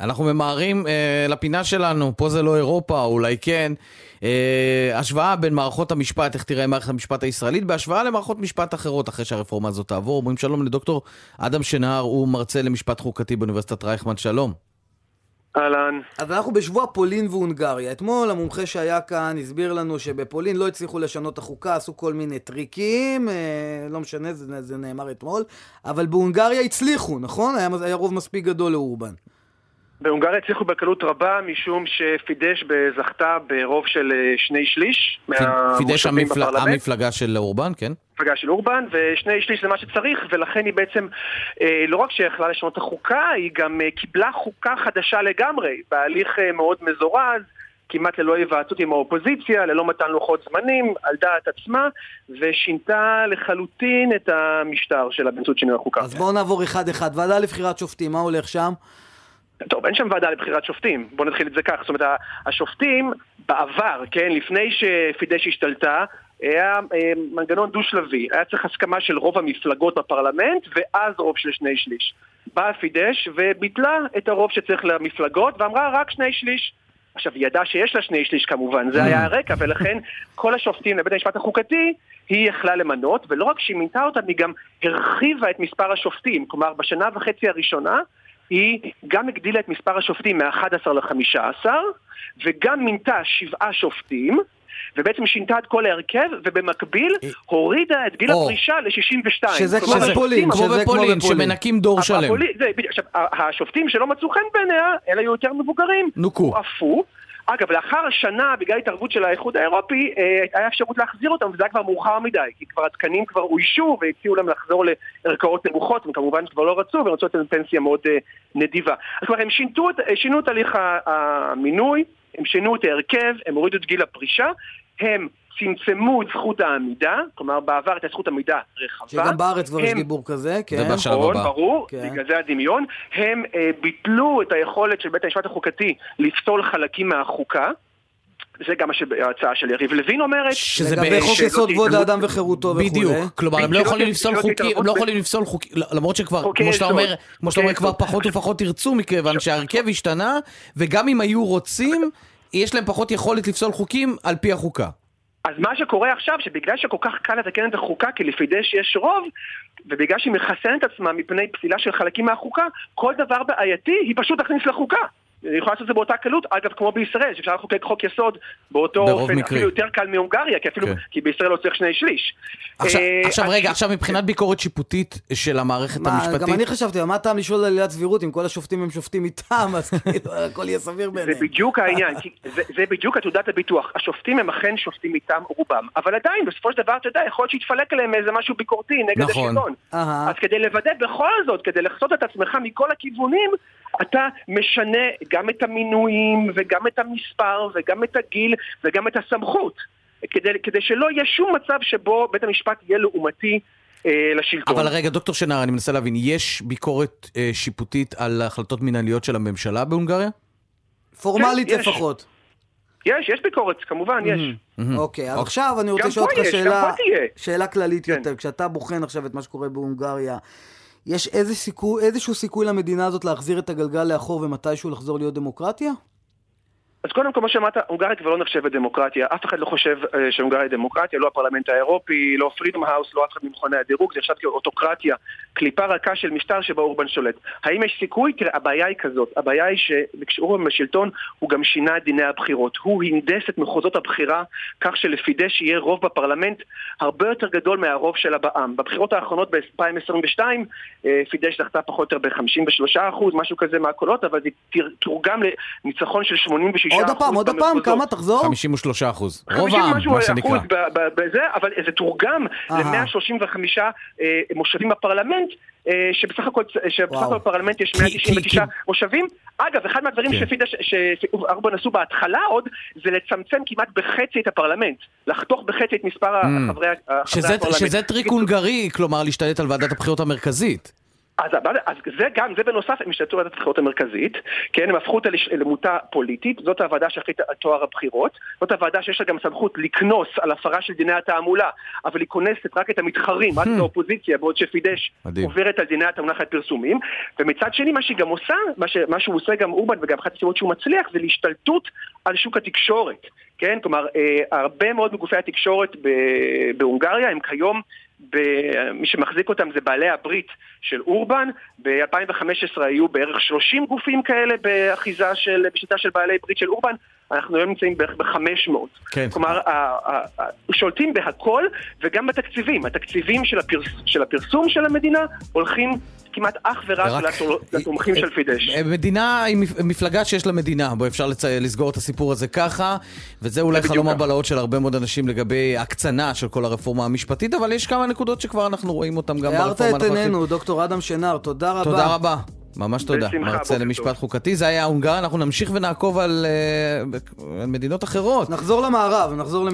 אנחנו ממהרים אה, לפינה שלנו, פה זה לא אירופה, אולי כן. אה, השוואה בין מערכות המשפט, איך תראה מערכת המשפט הישראלית, בהשוואה למערכות משפט אחרות אחרי שהרפורמה הזאת תעבור. אומרים שלום לדוקטור אדם שנהר, הוא מרצה למשפט חוקתי באוניברסיטת רייכמן, שלום. אהלן. אז אנחנו בשבוע פולין והונגריה. אתמול המומחה שהיה כאן הסביר לנו שבפולין לא הצליחו לשנות את החוקה, עשו כל מיני טריקים, אה, לא משנה, זה, זה נאמר אתמול, אבל בהונגריה הצליחו, נכון? היה, היה רוב מספיק גדול לאורבן. בהונגריה הצליחו בקלות רבה, משום שפידש זכתה ברוב של אה, שני שליש פידש המפל... המפלגה של אורבן, כן? המפלגה של אורבן, ושני שליש זה מה שצריך, ולכן היא בעצם, אה, לא רק שיכלה לשנות את החוקה, היא גם אה, קיבלה חוקה חדשה לגמרי, בהליך אה, מאוד מזורז. כמעט ללא היוועצות עם האופוזיציה, ללא מתן לוחות זמנים, על דעת עצמה, ושינתה לחלוטין את המשטר של באמצעות שינוי החוקה. אז בואו נעבור אחד-אחד. ועדה לבחירת שופטים, מה הולך שם? טוב, אין שם ועדה לבחירת שופטים, בואו נתחיל את זה כך. זאת אומרת, השופטים בעבר, כן, לפני שפידש השתלטה, היה אה, מנגנון דו-שלבי, היה צריך הסכמה של רוב המפלגות בפרלמנט ואז רוב של שני שליש. באה פידש וביטלה את הרוב שצריך למפלגות ואמרה רק שני שליש. עכשיו, היא ידעה שיש לה שני שליש כמובן, זה היה הרקע, ולכן כל השופטים לבית המשפט החוקתי, היא יכלה למנות, ולא רק שהיא מינתה אותם, היא גם הרחיבה את מספר השופטים. כלומר, בשנה וחצי הראשונה, היא גם הגדילה את מספר השופטים מ-11 ל-15, וגם מינתה שבעה שופטים, ובעצם שינתה את כל ההרכב, ובמקביל אה, הורידה את גיל הפרישה ל-62. שזה כמו בפולין, כמו בפולין, שמנקים דור שלם. עכשיו, השופטים שלא מצאו חן בעיניה, אלא היו יותר מבוגרים. נוקו. הועפו. אגב, לאחר השנה, בגלל התערבות של האיחוד האירופי, אה, היה אפשרות להחזיר אותם, וזה היה כבר מאוחר מדי, כי כבר התקנים כבר אוישו והציעו להם לחזור לערכאות נמוכות, הם כמובן כבר לא רצו, ורצו לתת פנסיה מאוד אה, נדיבה. אז כבר הם שינתו, שינו את הליך המינוי, הם שינו את ההרכב, הם הורידו את גיל הפרישה, הם צמצמו את זכות העמידה, כלומר בעבר הייתה זכות עמידה רחבה. שגם בארץ כבר יש דיבור כזה, כן. זה בשלב הבא. ברור, כן. בגלל זה הדמיון. הם אה, ביטלו את היכולת של בית המשפט החוקתי לפסול חלקים מהחוקה. זה גם ההצעה של יריב לוין אומרת. שזה לגבי חוק יסוד כבוד האדם וחירותו וכו'. בדיוק, כלומר הם לא יכולים לפסול חוקים, הם לא יכולים לפסול חוקים, למרות שכבר, כמו שאתה אומר, כמו שאתה אומר, כבר פחות ופחות ירצו מכיוון שההרכב השתנה, וגם אם היו רוצים, יש להם פחות יכולת לפסול חוקים על פי החוקה. אז מה שקורה עכשיו, שבגלל שכל כך קל לתקן את החוקה, כי לפי דש יש רוב, ובגלל שהיא מחסנת עצמה מפני פסילה של חלקים מהחוקה, כל דבר בעייתי היא פשוט תכניס לחוקה. היא יכולה לעשות את זה באותה קלות, אגב כמו בישראל, שאפשר לחוקק חוק יסוד באותו אופן, מקרי. אפילו יותר קל מהונגריה, כי אפילו, כן. כי בישראל לא צריך שני שליש. עכשיו, אה, עכשיו רגע, עכשיו מבחינת ביקורת שיפוטית של המערכת מה, המשפטית... גם אני חשבתי, מה הטעם לשאול על עילת סבירות, אם כל השופטים הם שופטים איתם, אז כאילו הכל יהיה סביר בעיניהם. זה בדיוק העניין, זה, זה בדיוק עתודת הביטוח. השופטים הם אכן שופטים איתם רובם, אבל עדיין, בסופו של דבר, אתה יודע, יכול להיות שיתפלק עליהם איזה משהו ביקורתי נגד נכון. השלטון. אז כדי לוודא בכל זאת, כדי לחסות את עצמך מכל הכיוונים, אתה משנה גם את המינויים וגם את המספר וגם את הגיל וגם את הסמכות. כדי, כדי שלא יהיה שום מצב שבו בית המשפט יהיה לעומתי אה, לשלטון. אבל רגע, דוקטור שנר, אני מנסה להבין, יש ביקורת אה, שיפוטית על החלטות מנהליות של הממשלה בהונגריה? פורמלית כן, לפחות. יש, יש ביקורת, כמובן, יש. אוקיי, אז עכשיו אני רוצה לשאול אותך שאלה, שאלה כללית כן. יותר. כשאתה בוחן עכשיו את מה שקורה בהונגריה, יש איזה סיכוי, איזשהו סיכוי למדינה הזאת להחזיר את הגלגל לאחור ומתישהו לחזור להיות דמוקרטיה? אז קודם כל, כמו שאמרת, הונגריה כבר לא נחשבת דמוקרטיה. אף אחד לא חושב uh, שהונגריה היא דמוקרטיה, לא הפרלמנט האירופי, לא Freedom House, לא אף אחד ממכוני הדירוג, זה נחשב כאוטוקרטיה, קליפה רכה של משטר שבו אורבן שולט. האם יש סיכוי? תראה, הבעיה היא כזאת. הבעיה היא שכשאורבן בשלטון, הוא גם שינה את דיני הבחירות. הוא הנדס את מחוזות הבחירה כך שלפי דש יהיה רוב בפרלמנט הרבה יותר גדול מהרוב שלה בעם. בבחירות האחרונות ב-2022, אה, פידש זכתה פחות או יותר ב-53%, משהו כזה מהקולות, אבל זה תורגם לניצחון של 86 עוד הפעם, עוד הפעם, כמה תחזור? 53 אחוז. רוב העם, מה שנקרא. בזה, אבל זה תורגם ל-135 אה, מושבים בפרלמנט. אה, שבסך הכל, שבסך הכל בפרלמנט יש 199 מושבים. אגב, אחד מהדברים כן. שפידה, שארבן עשו בהתחלה עוד, זה לצמצם כמעט בחצי את הפרלמנט. לחתוך בחצי את מספר mm. חברי הפרלמנט. שזה טריק הונגרי, כלומר להשתלט על ועדת הבחירות המרכזית. אז, אז זה גם, זה בנוסף, הם השתלטו על ועדת הבחירות המרכזית, כן, הם הפכו אותה למוטה פוליטית, זאת הוועדה שהחליטה על טוהר הבחירות, זאת הוועדה שיש לה גם סמכות לקנוס על הפרה של דיני התעמולה, אבל היא קונסת רק את המתחרים, רק את hmm. האופוזיציה, בעוד שפידס עוברת על דיני התעמולה אחרי פרסומים, ומצד שני מה שהיא גם עושה, מה, ש, מה שהוא עושה גם אורבן וגם אחת הסיבות שהוא מצליח, זה להשתלטות על שוק התקשורת, כן, כלומר, אה, הרבה מאוד מגופי התקשורת בהונגריה הם כיום מי שמחזיק אותם זה בעלי הברית של אורבן, ב-2015 היו בערך 30 גופים כאלה באחיזה של, בשיטה של בעלי ברית של אורבן, אנחנו היום נמצאים בערך ב-500. כן. כלומר, שולטים בהכל וגם בתקציבים. התקציבים של, הפרס, של הפרסום של המדינה הולכים כמעט אך ורק לתומכים של פידש. אה, מדינה היא מפלגה שיש לה מדינה, בוא אפשר לסגור את הסיפור הזה ככה, וזה אולי חלום הבלהות של הרבה מאוד אנשים לגבי הקצנה של כל הרפורמה המשפטית, אבל יש כמה נקודות שכבר אנחנו רואים אותן גם ברפורמה הנוכחית. הערת את עינינו, דוקטור אדם שנר, תודה רבה. תודה רבה. ממש תודה. מרצה למשפט חוקתי, זה היה הונגר, אנחנו נמשיך ונעקוב על, uh, על מדינות אחרות. נחזור למערב, נחזור למדינות.